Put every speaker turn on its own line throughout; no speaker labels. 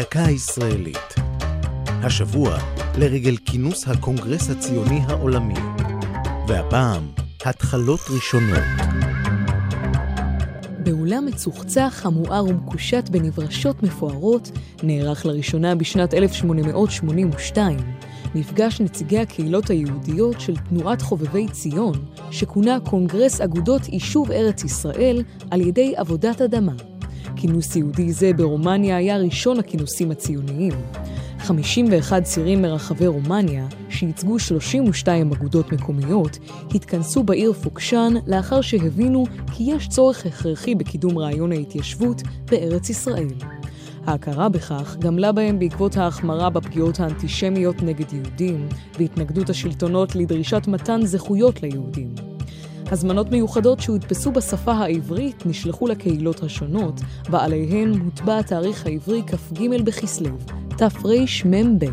דקה ישראלית. השבוע, לרגל כינוס הקונגרס הציוני העולמי. והפעם, התחלות ראשונות.
באולם מצוחצח, המואר ומקושט בנברשות מפוארות, נערך לראשונה בשנת 1882 מפגש נציגי הקהילות היהודיות של תנועת חובבי ציון, שכונה קונגרס אגודות יישוב ארץ ישראל על ידי עבודת אדמה. כינוס יהודי זה ברומניה היה ראשון הכינוסים הציוניים. 51 צירים מרחבי רומניה, שייצגו 32 אגודות מקומיות, התכנסו בעיר פוקשן לאחר שהבינו כי יש צורך הכרחי בקידום רעיון ההתיישבות בארץ ישראל. ההכרה בכך גמלה בהם בעקבות ההחמרה בפגיעות האנטישמיות נגד יהודים והתנגדות השלטונות לדרישת מתן זכויות ליהודים. הזמנות מיוחדות שהודפסו בשפה העברית נשלחו לקהילות השונות, ועליהן הוטבע התאריך העברי כ"ג בכסלו, תרמ"ב.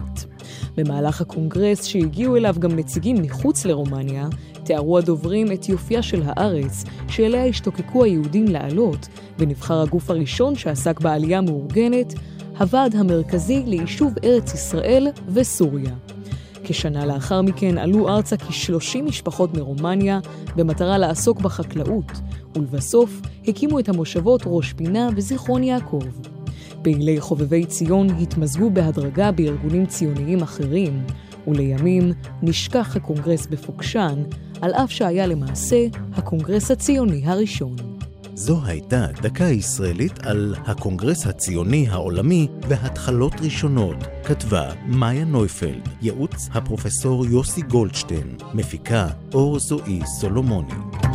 במהלך הקונגרס שהגיעו אליו גם נציגים מחוץ לרומניה, תיארו הדוברים את יופייה של הארץ, שאליה השתוקקו היהודים לעלות, ונבחר הגוף הראשון שעסק בעלייה מאורגנת, הוועד המרכזי ליישוב ארץ ישראל וסוריה. כשנה לאחר מכן עלו ארצה כ-30 משפחות מרומניה במטרה לעסוק בחקלאות, ולבסוף הקימו את המושבות ראש פינה וזיכרון יעקב. פעילי חובבי ציון התמזגו בהדרגה בארגונים ציוניים אחרים, ולימים נשכח הקונגרס בפוקשן, על אף שהיה למעשה הקונגרס הציוני הראשון.
זו הייתה דקה ישראלית על הקונגרס הציוני העולמי והתחלות ראשונות. כתבה מאיה נויפלד, ייעוץ הפרופסור יוסי גולדשטיין, מפיקה אור זועי סולומוני.